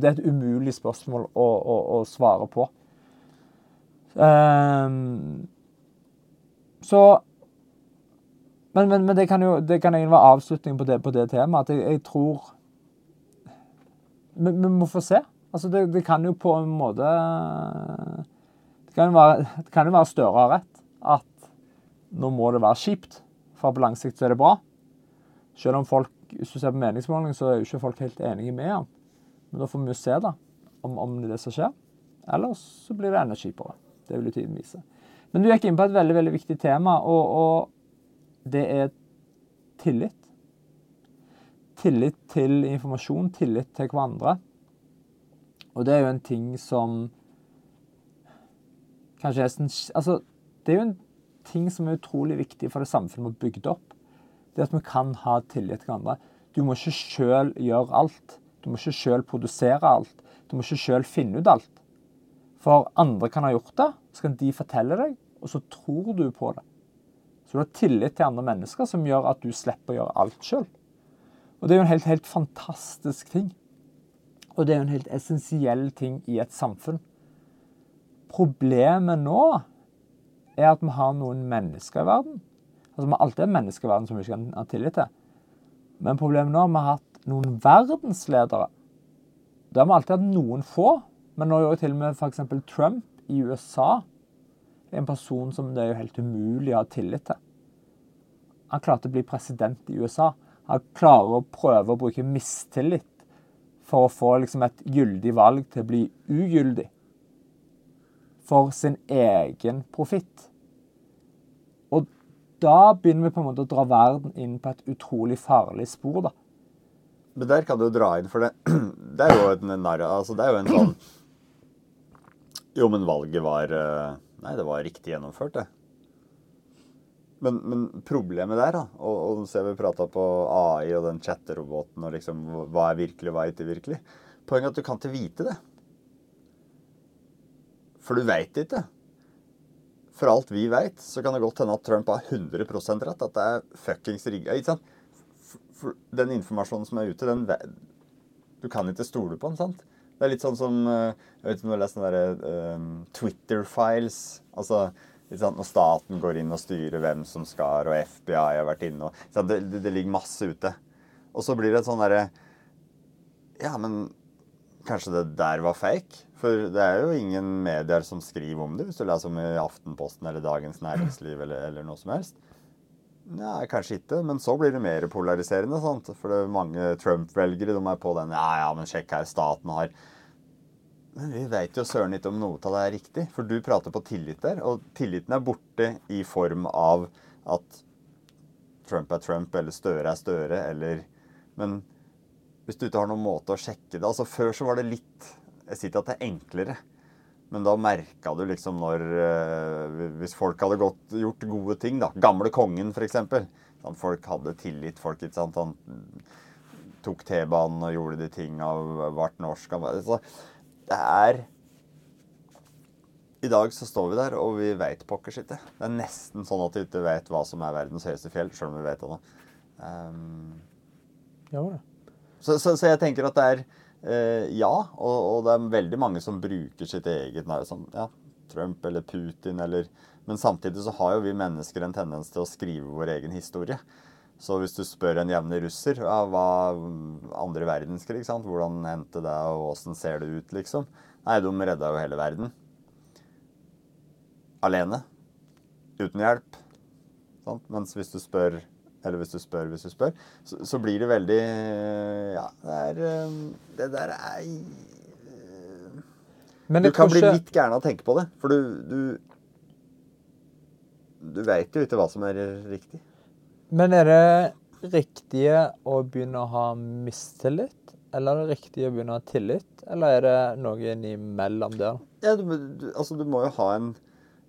det er et umulig spørsmål å, å, å svare på. Um, så men, men, men, det kan jo det kan være avslutningen på det, på det temaet. At jeg, jeg tror vi, vi, må få se. Altså det, det, kan jo på en måte Det kan jo være, kan jo være Støre rett. At nå må det være kjipt, for på lang sikt så er det bra. Selv om folk, hvis du ser på meningsmåling, så er jo ikke folk helt enige med ham. Men da får vi jo se da, om, om det er det som skjer. Eller så blir det enda kjipere. Det vil jo tiden vise. Men du gikk inn på et veldig veldig viktig tema, og, og det er tillit. Tillit til informasjon, tillit til hverandre. Og det er jo en ting som kanskje er sånn Altså, det er jo en ting som er utrolig viktig for det samfunnet vi har bygd opp. Det at vi kan ha tillit til hverandre. Du må ikke sjøl gjøre alt. Du må ikke sjøl produsere alt. Du må ikke sjøl finne ut alt. For andre kan ha gjort det, så kan de fortelle deg, og så tror du på det. Så du har tillit til andre mennesker som gjør at du slipper å gjøre alt sjøl. Og det er jo en helt, helt fantastisk ting. Og det er jo en helt essensiell ting i et samfunn. Problemet nå er at vi har noen mennesker i verden. Altså Vi har alltid en menneske i verden som vi ikke kan ha tillit til. Men problemet nå er at vi har hatt noen verdensledere. Det har vi alltid hatt noen få. Men nå gjør til og med f.eks. Trump i USA en person som det er jo helt umulig å ha tillit til. Han klarte å bli president i USA. Han klarer å prøve å bruke mistillit for å få liksom, et gyldig valg til å bli ugyldig. For sin egen profitt. Og da begynner vi på en måte å dra verden inn på et utrolig farlig spor. da. Men der kan du dra inn, for det, det er jo en narr... Altså, det er jo en sånn jo, men valget var eh, Nei, det var riktig gjennomført, det. Men, men problemet der, da, og, og ser vi prata på AI og den chatteroboten og liksom hva er virkelig, hva er ikke virkelig Poenget er at du kan ikke vite det. For du veit ikke. For alt vi veit, så kan det godt hende at Trump har 100% rett. At det er fuckings rigga. Ikke sant? Den informasjonen som er ute, den Du kan ikke stole på den, sant? Det er litt sånn som eh, Jeg vet ikke om du har lest den derre um, Twitter-files. Altså sant, når staten går inn og styrer hvem som skal, og FBI har vært inne og det, det, det, ligger masse ute. Og så blir det et sånn derre Ja, men kanskje det der var fake? For det er jo ingen medier som skriver om det, hvis du leser om i Aftenposten eller Dagens Næringsliv eller, eller noe som helst. Nei, kanskje ikke, men så blir det mer polariserende. Sant? For det er mange Trump-velgere de er på den Ja, ja, men sjekk her, staten har Men vi veit jo søren ikke om noe av det er riktig. For du prater på tillit der, og tilliten er borte i form av at Trump er Trump, eller Støre er Støre, eller Men hvis du ikke har noen måte å sjekke det Altså, før så var det litt Jeg sier ikke at det er enklere. Men da merka du liksom når eh, Hvis folk hadde gått, gjort gode ting, da. Gamle kongen, f.eks. Folk hadde tillit. Folk ikke sant? Han tok T-banen og gjorde de tinga og ble norsk. Så det er I dag så står vi der, og vi veit pokker ikke. Det er nesten sånn at vi ikke vet hva som er verdens høyeste fjell, sjøl om vi vet det nå. Um, ja, så, så, så jeg tenker at det er ja, og, og, det er veldig mange som bruker sitt eget nære, som ja, Trump eller Putin eller Men samtidig så har jo vi mennesker en tendens til å skrive vår egen historie. Så hvis du spør en jevne russer ja, hva andre verdenskrig, sant? hvordan hendte det, og åssen ser det ut, liksom? Nei, de redda jo hele verden. Alene. Uten hjelp. Sant? Mens hvis du spør eller hvis du spør, hvis du spør, så, så blir det veldig Ja, det er eh, Det der er eh, Du kan bli litt gæren av å tenke på det, for du Du, du veit jo ikke hva som er riktig. Men er det riktige å begynne å ha mistillit? Eller er det riktig å begynne å ha tillit? Eller er det noe imellom der? Ja, du, du, altså, du må jo ha en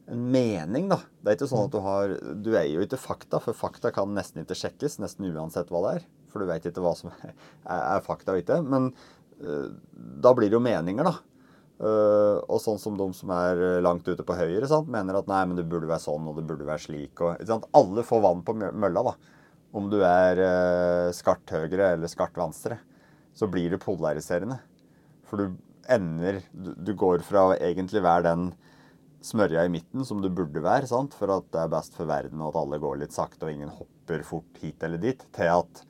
en mening, da. Det er ikke sånn at du har Du eier jo ikke fakta, for fakta kan nesten ikke sjekkes, nesten uansett hva det er. for du vet ikke hva som er, fakta og ikke. Men uh, da blir det jo meninger, da. Uh, og sånn som de som er langt ute på høyre, sant? mener at nei, men det burde være sånn, og det burde være slik. Og, Alle får vann på mølla, da. Om du er uh, skart høyre eller skart venstre. Så blir det polariserende. For du ender Du, du går fra å egentlig være den smørja i midten som du burde være, sant? for at det er best for verden, og at alle går litt sakte, og ingen hopper fort hit eller dit, til at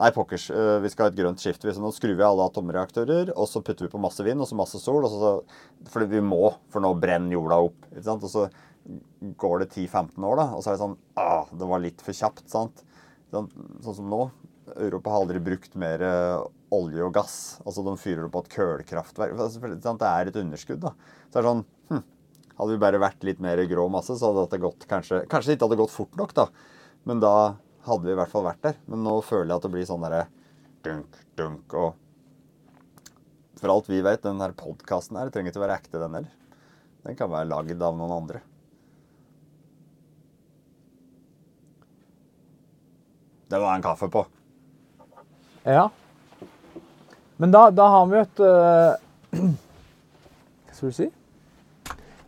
Nei, pokkers, øh, vi skal ha et grønt skifte. Nå skrur vi alle atomreaktorer, og så putter vi på masse vind og så masse sol. Så, for vi må, for nå brenner jorda opp. ikke sant? Og så går det 10-15 år, da, og så er det sånn ah, Det var litt for kjapt. sant? Sånn, sånn som nå. Europa har aldri brukt mer øh, olje og gass. Altså De fyrer opp på et kullkraftverk. Det er et underskudd. da. Så det er sånn Hadde vi bare vært litt mer grå masse, så hadde det gått kanskje Kanskje det ikke hadde gått fort nok, da. Men da hadde vi i hvert fall vært der. Men nå føler jeg at det blir sånn derre dunk, dunk og For alt vi vet, den her podkasten her trenger ikke være ekte, den heller. Den kan være lagd av noen andre. Det var en kaffe på. Ja. Men da, da har vi jo et uh, Hva skal du si?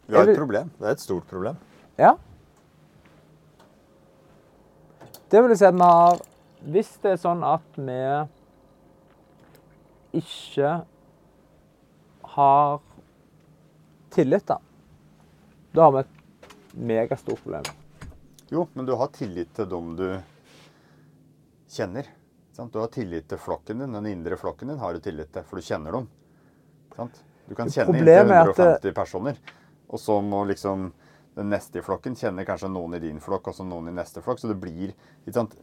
Vi har et problem. Det er et stort problem. Ja. Det vil si at vi har Hvis det er sånn at vi ikke har tillit, da, da har vi et megastort problem. Jo, men du har tillit til dem du kjenner. Sant? Du har tillit til flokken din. Den indre flokken din har du tillit til, for du kjenner dem. Sant? Du kan kjenne inntil 150 personer, og så må liksom den neste i flokken kjenner kanskje noen i din flokk og så noen i neste flokk. Så det blir ikke sant?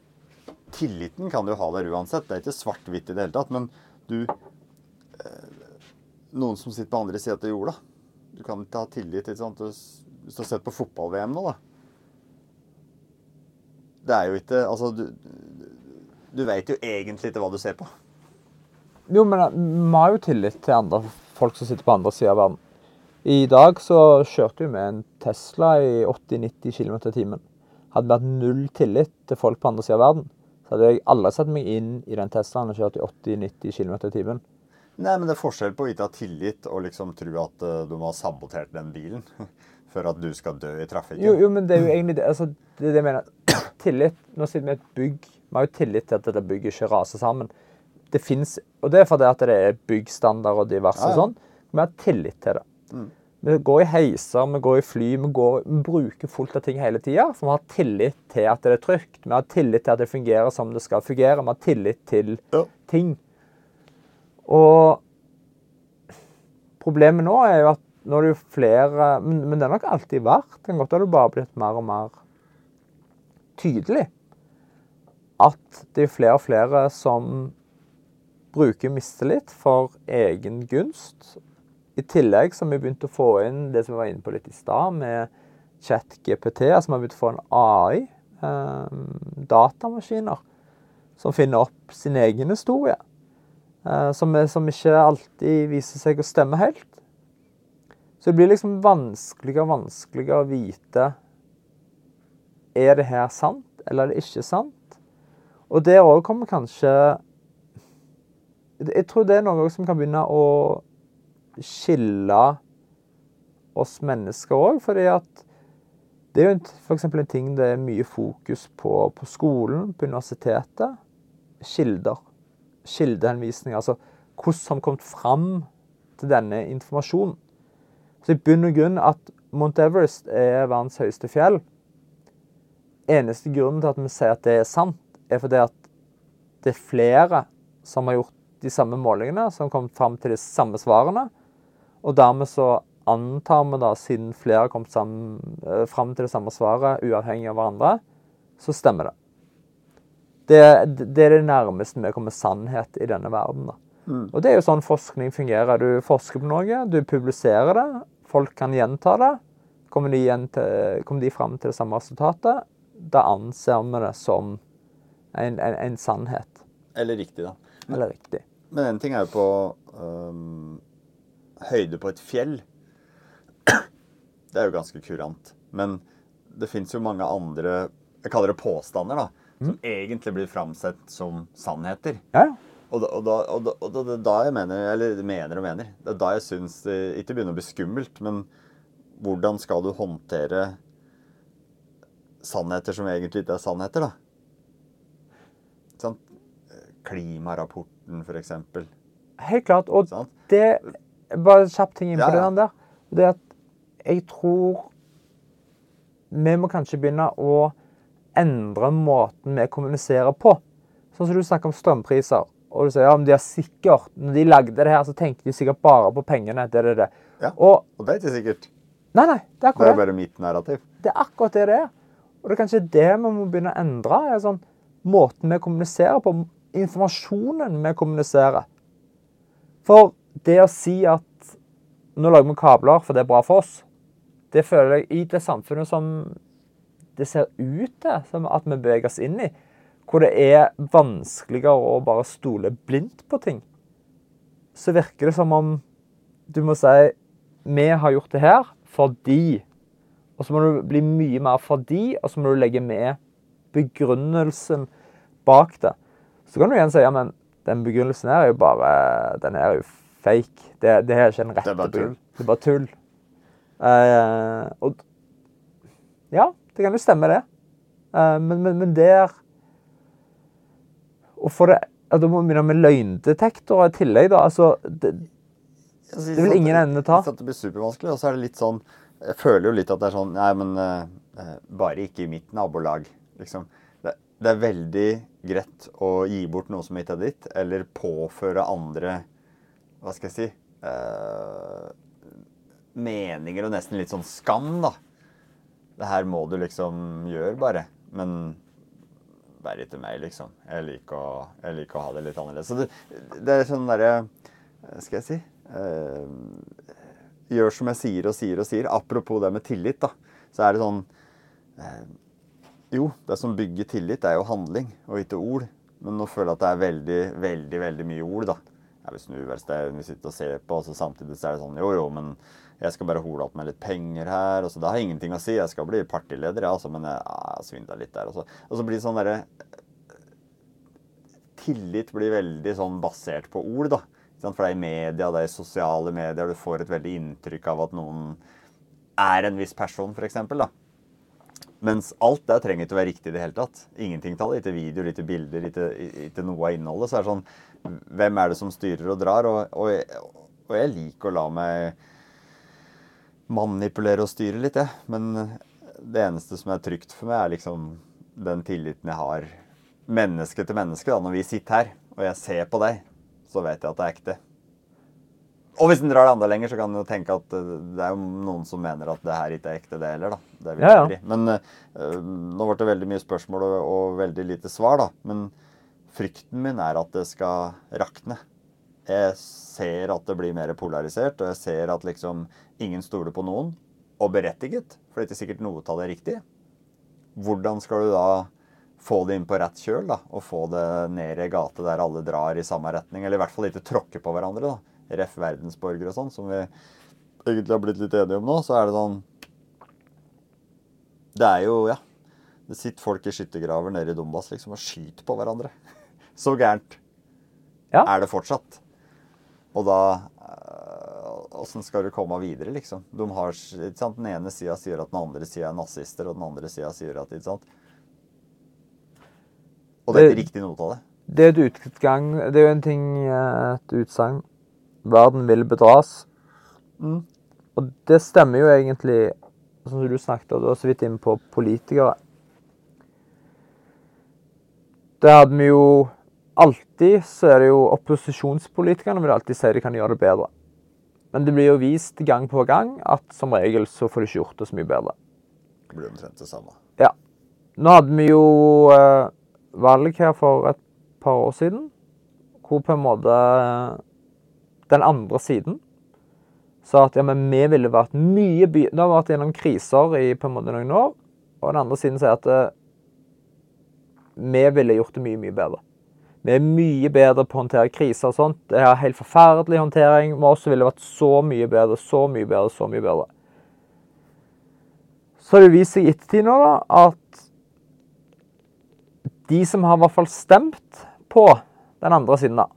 Tilliten kan du ha der uansett. Det er ikke svart-hvitt i det hele tatt. Men du eh, Noen som sitter på andre sida av jorda. Du kan ikke ha tillit ikke sant? Hvis du har sett på fotball-VM nå, da. Det er jo ikke Altså, du, du veit jo egentlig ikke hva du ser på. Jo, men vi har jo tillit til andre folk som sitter på andre sida av verden. I dag så kjørte vi med en Tesla i 80-90 km i timen. Hadde vi hatt null tillit til folk på andre sida av verden, så hadde jeg aldri satt meg inn i den Teslaen og kjørt i 80-90 km i timen. Nei, men det er forskjell på å ikke ha tillit og liksom tro at uh, du må ha sabotert den bilen for at du skal dø i trafikken. Jo, jo men det er jo egentlig det. Altså, det, er det jeg mener. Tillit Nå sitter vi i et bygg. Vi har jo tillit til at dette bygget ikke raser sammen. Det finnes, Og det er fordi at det er byggstandard og diverse ja, ja. sånn. Vi har tillit til det. Mm. Vi går i heiser, vi går i fly, vi, går, vi bruker fullt av ting hele tida. For vi har tillit til at det er trygt. Vi har tillit til at det fungerer som det skal fungere. Vi har tillit til ja. ting. Og problemet nå er jo at nå er det jo flere Men, men det har nok alltid vært. Det kan godt hende det bare blitt mer og mer tydelig. At det er flere og flere som bruker mistillit for egen gunst i tillegg så har vi begynt å få inn det som vi var inne på litt i stad, med ChatGPT. Altså vi har begynt å få en AI, eh, datamaskiner, som finner opp sin egen historie. Eh, som, som, ikke alltid viser seg å stemme helt. Så det blir liksom vanskeligere og vanskeligere å vite Er det her sant, eller er det ikke sant? Og der òg kommer kanskje Jeg tror det er noe som kan begynne å skille oss mennesker òg. fordi at det er jo f.eks. en ting det er mye fokus på på skolen, på universitetet. Kilder. Kildehenvisninger. Altså hvordan har vi kommet fram til denne informasjonen. Så i bunn og grunn at Mount Everest er verdens høyeste fjell Eneste grunnen til at vi sier at det er sant, er fordi at det er flere som har gjort de samme målingene, som har kommet fram til de samme svarene. Og dermed så antar vi, da, siden flere har kommet sammen, eh, fram til det samme svaret, uavhengig av hverandre, så stemmer det. Det, det er det nærmeste vi kommer sannhet i denne verden. da. Mm. Og det er jo sånn forskning fungerer. Du forsker på noe, du publiserer det, folk kan gjenta det. Kommer de, til, kommer de fram til det samme resultatet, da anser vi det som en, en, en sannhet. Eller riktig, da. Eller riktig. Men en ting er jo på um høyde på et fjell. Det er jo ganske kurant. Men det fins jo mange andre Jeg kaller det påstander, da. som egentlig blir framsett som sannheter. Ja, ja. Og da, og da, og da, og da, er da jeg mener, eller mener og mener, det er da jeg syns det ikke begynner å bli skummelt, men hvordan skal du håndtere sannheter som egentlig ikke er sannheter, da? Sånn? Klimarapporten, for eksempel. Helt klart. Og sånn? det Bare kjapp ting inn på Ja, ja. det der. Det er at jeg tror vi må kanskje begynne å endre måten vi kommuniserer på. Sånn som du snakker om strømpriser. Og du sier ja, men de har sikkert Når de lagde det her, så tenkte de sikkert bare på pengene. Det, det, det. Ja. Og Og det er ikke sikkert. Nei, nei. Det er akkurat Det Det er bare mitt narrativ. Det er akkurat det det er. Og det er kanskje det vi må begynne å endre. er sånn Måten vi kommuniserer på. Informasjonen vi kommuniserer. For det å si at nå lager vi kabler for det er bra for oss, det føler jeg i det samfunnet som det ser ut til som at vi beveger oss inn i, hvor det er vanskeligere å bare stole blindt på ting, så virker det som om du må si vi har gjort det her fordi og så må du bli mye mer fordi, og så må du legge med begrunnelsen bak det. Så kan du igjen si ja, men den begrunnelsen her er jo bare Den er jo fake. Det, det er ikke en rette Det. Det er bare tull. Uh, og Ja, det kan jo stemme, det. Uh, men, men, men der Og for det Da må vi begynne med løgndetektorer i tillegg, da. Altså, det, Det vil ingen ende ta. Det blir supervanskelig. Og så er det litt sånn Jeg føler jo litt at det er sånn Nei, men eh, bare ikke i mitt nabolag, liksom. Det, det er veldig greit å gi bort noe som ikke er ditt, eller påføre andre Hva skal jeg si eh, Meninger og nesten litt sånn skam, da. Det her må du liksom gjøre, bare. Men bare ikke meg, liksom. Jeg liker å, jeg liker å ha det litt annerledes. Så det, det er sånn derre Skal jeg si eh, Gjør som jeg sier og sier og sier. Apropos det med tillit, da. Så er det sånn eh, Jo, det som bygger tillit, er jo handling og ikke ord. Men nå føler jeg at det er veldig, veldig veldig mye ord, da. Jeg vil snu verkstedet vi sitter og ser på, og så samtidig så er det sånn Jo, jo, men jeg skal bare hole opp med litt penger her. og så Det har ingenting å si. Jeg skal bli partileder, ja, altså, men jeg ah, svindla litt der. Og så, og så blir det sånn derre Tillit blir veldig sånn basert på ord, da. For det er i media, det er i sosiale medier, du får et veldig inntrykk av at noen er en viss person, f.eks. Mens alt det trenger ikke å være riktig i det hele tatt. Ingenting taler. Ikke videoer, ikke bilder, ikke, ikke noe av innholdet. Så er det sånn Hvem er det som styrer og drar? Og, og, jeg, og jeg liker å la meg manipulere og styre litt, jeg. Men det eneste som er trygt for meg, er liksom den tilliten jeg har menneske til menneske. da, Når vi sitter her, og jeg ser på deg, så vet jeg at det er ekte. Og hvis en drar det enda lenger, så kan en jo tenke at eh, det er jo noen som mener at det her ikke er ekte, det heller, da. Det Ja, ja. Men eh, nå ble det veldig mye spørsmål og, og veldig lite svar, da. Men frykten min er at det skal rakne. Jeg ser at det blir mer polarisert, og jeg ser at liksom ingen stoler på noen. Og berettiget, for det er ikke sikkert noe av det er riktig. Hvordan skal du da få det inn på rett kjøl, da, og få det ned i gate der alle drar i samme retning? Eller i hvert fall ikke tråkke på hverandre, da. Ref. verdensborgere og sånn, som vi egentlig har blitt litt enige om nå. Så er det sånn Det er jo, ja Det sitter folk i skyttergraver nede i Donbass liksom og skyter på hverandre. Så gærent Ja. er det fortsatt. Og da Åssen skal du komme videre, liksom? De har? Den ene sida sier at den andre sida er nazister, og den andre sida sier at ikke sant? Og det er ikke riktig noe av det. Det er et utgang Det er jo en ting, eh, et utsagn Verden vil bedras. Mm. Og det stemmer jo egentlig, som du snakket, og du var så vidt inne på politikere. Det hadde vi jo alltid, så er det jo opposisjonspolitikerne vil alltid si de kan gjøre det bedre. Men det blir jo vist gang på gang at som regel så får de ikke gjort det så mye bedre. Det blir omtrent det samme. Ja. Nå hadde vi jo eh, valg her for et par år siden, hvor på en måte den andre siden sa at ja, men vi ville vært mye by... Det har vært gjennom kriser i på en måte noen år, og den andre siden sier at eh, vi ville gjort det mye, mye bedre. Vi er mye bedre på å håndtere kriser og sånt. Det er helt forferdelig håndtering. Med oss ville det vært så mye bedre, så mye bedre, så mye bedre. Så har det vist seg i ettertid nå da, at de som har i hvert fall stemt på den andre siden, da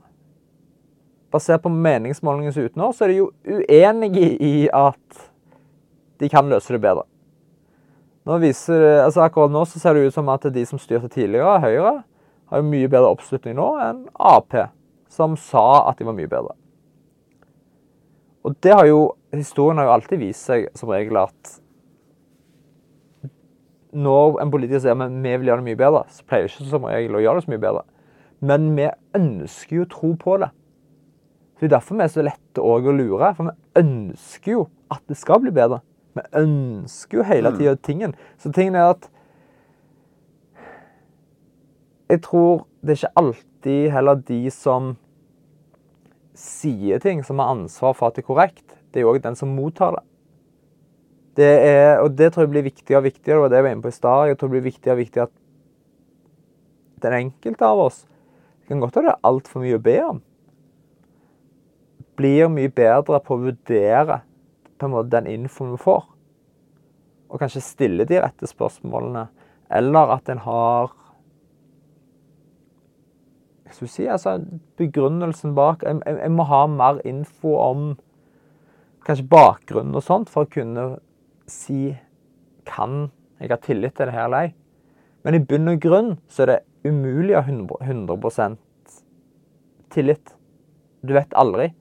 Basert på meningsmålingens utenår, så er de jo uenige i at de kan løse det bedre. Nå viser, altså Akkurat nå så ser det ut som at de som styrte tidligere, Høyre, har jo mye bedre oppslutning nå enn Ap, som sa at de var mye bedre. Og det har jo, Historien har jo alltid vist seg som regel at når en politiker sier at vi vil gjøre det mye bedre, så pleier det ikke som regel å gjøre det så mye bedre. Men vi ønsker jo tro på det. Det er derfor vi er så lette å lure. For vi ønsker jo at det skal bli bedre. Vi ønsker jo hele tida tingen. Så tingen er at Jeg tror det er ikke alltid heller de som sier ting, som har ansvar for at det er korrekt. Det er jo òg den som mottar det. Det er, og det tror jeg blir viktigere og viktigere. Det var det jeg var inne på i stad. Jeg tror det blir viktigere og viktigere at den enkelte av oss Det kan godt være det er altfor mye å be om. Blir mye bedre på å vurdere på en måte den infoen vi får. Og kanskje stille de rette spørsmålene. Eller at en har skal si? Altså begrunnelsen bak. Jeg, jeg, jeg må ha mer info om kanskje bakgrunnen og sånt for å kunne si kan jeg ha tillit til det her eller ei. Men i bunn og grunn så er det umulig å ha 100% tillit. Du vet aldri.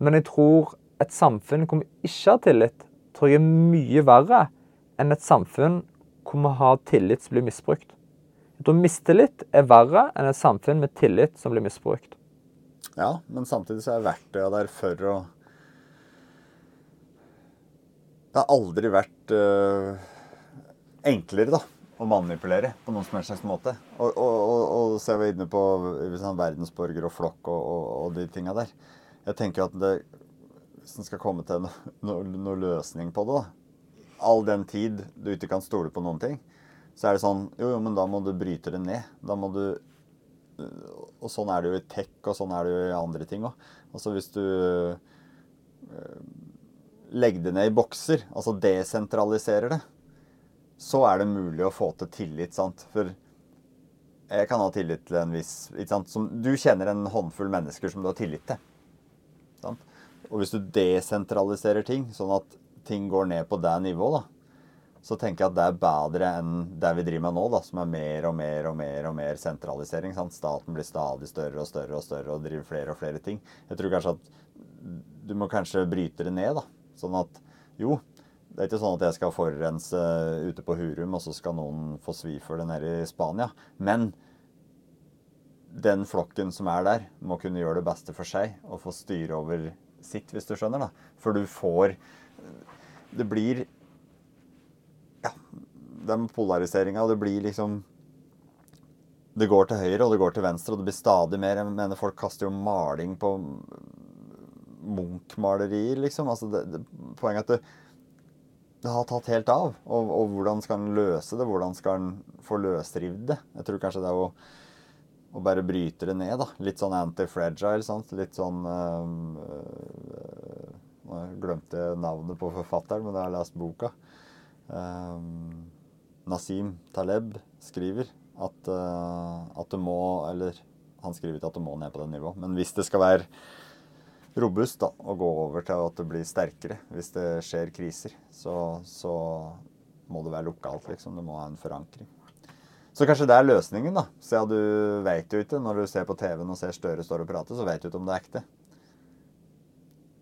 Men jeg tror et samfunn hvor vi ikke har tillit, tror jeg er mye verre enn et samfunn hvor vi har tillit som blir misbrukt. Jeg tror mistillit er verre enn et samfunn med tillit som blir misbrukt. Ja, men samtidig så er verktøya der for å det har aldri vært uh, enklere da, å manipulere på noen som helst slags måte. Og, og, og, og så er vi inne på sånn, verdensborger og flokk og, og de tinga der. Jeg tenker at det, hvis en skal komme til noen no, no løsning på det, da, all den tid du ikke kan stole på noen ting, så er det sånn Jo, jo, men da må du bryte det ned. Da må du Og sånn er det jo i tech, og sånn er det jo i andre ting òg. Altså hvis du legger det ned i bokser, altså desentraliserer det, så er det mulig å få til tillit. sant? For jeg kan ha tillit til en viss ikke? Som, Du kjenner en håndfull mennesker som du har tillit til. Sant? Og hvis du desentraliserer ting, sånn at ting går ned på det nivået, da, så tenker jeg at det er bedre enn det vi driver med nå, da, som er mer og mer og mer og mer sentralisering. Sant? Staten blir stadig større og større og større og driver flere og flere ting. Jeg tror kanskje at du må kanskje bryte det ned, da. Sånn at jo, det er ikke sånn at jeg skal forurense ute på Hurum, og så skal noen få svi for det nede i Spania. Men den flokken som er der, må kunne gjøre det beste for seg og få styre over sitt, hvis du skjønner. da. For du får Det blir den polariseringa, og det blir liksom Det går til høyre, og det går til venstre, og det blir stadig mer. Jeg mener folk kaster jo maling på Munch-malerier, liksom. Altså det, det, poenget er at det, det, har tatt helt av. Og, og, hvordan skal en løse det? Hvordan skal en få løsrivd det? Jeg tror kanskje det er å, å bare bryte det ned. da. Litt sånn anti-fragile. sant? Litt sånn øh, øh, Jeg glemte navnet på forfatteren, men jeg har lest boka. Um, Nasim Taleb skriver at, uh, at det må Eller han skriver ikke at det må ned på det nivået, men hvis det skal være robust da, å gå over til at det blir sterkere hvis det skjer kriser. Så, så må det være lokalt, liksom. Det må ha en forankring. Så kanskje det er løsningen, da. Siden du vet jo ikke, når du ser på TV-en og ser Støre står og prater, så vet du ikke om det er ekte.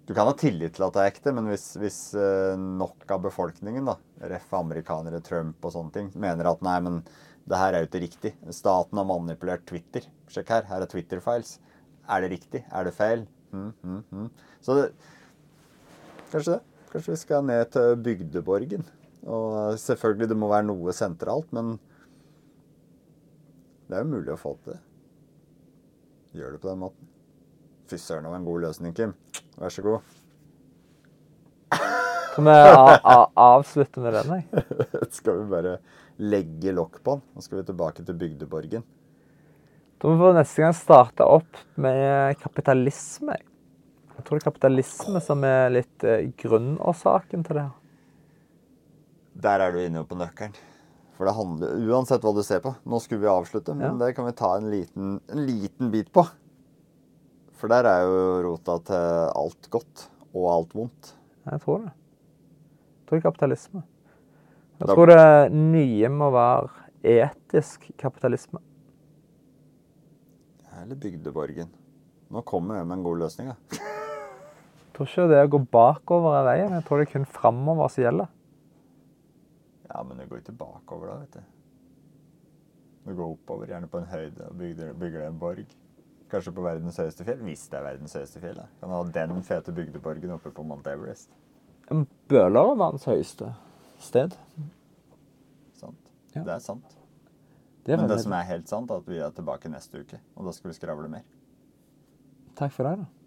Du kan ha tillit til at det er ekte, men hvis, hvis eh, nok av befolkningen, da, ref. amerikanere, Trump og sånne ting, mener at nei, men det her er jo ikke riktig. Staten har manipulert Twitter. Sjekk her, her er Twitter-files. Er det riktig? Er det feil? Mm, mm, mm. Så det, kanskje det. Kanskje vi skal ned til bygdeborgen. Og selvfølgelig, det må være noe sentralt, men det er jo mulig å få til det. Gjør det på den måten. Fy søren, det var en god løsning, Kim. Vær så god. Kan vi avslutte med den, jeg? skal vi bare legge lokk på den. Nå skal vi tilbake til bygdeborgen. Da må vi neste gang starte opp med kapitalisme. Jeg tror det er kapitalisme som er litt eh, grunnårsaken til det. Der er du inne på nøkkelen. For det handler Uansett hva du ser på. Nå skulle vi avslutte, men Ja. det kan vi ta en liten, en liten bit på. For der er jo rota til alt godt og alt vondt. Jeg tror det. Jeg tror kapitalisme. Jeg tror det nye må være etisk kapitalisme. Eller Bygdeborgen. Nå kommer jeg med en god løsning, da. Jeg tror ikke det å gå bakover er veien. Jeg tror det er kun framover som gjelder. Ja, men du går ikke bakover da, vet du. Du går oppover, gjerne på en høyde, og bygger, bygger en borg. Kanskje på verdens høyeste fjell, hvis det er verdens høyeste fjell. da. Kan ha den fete bygdeborgen oppe på Mount Everest. En Bøler er verdens høyeste sted. Sant? Ja. Det er sant. Det er Men det som er helt sant, er at vi er tilbake neste uke. Og da skal vi skravle mer. Takk for deg, da.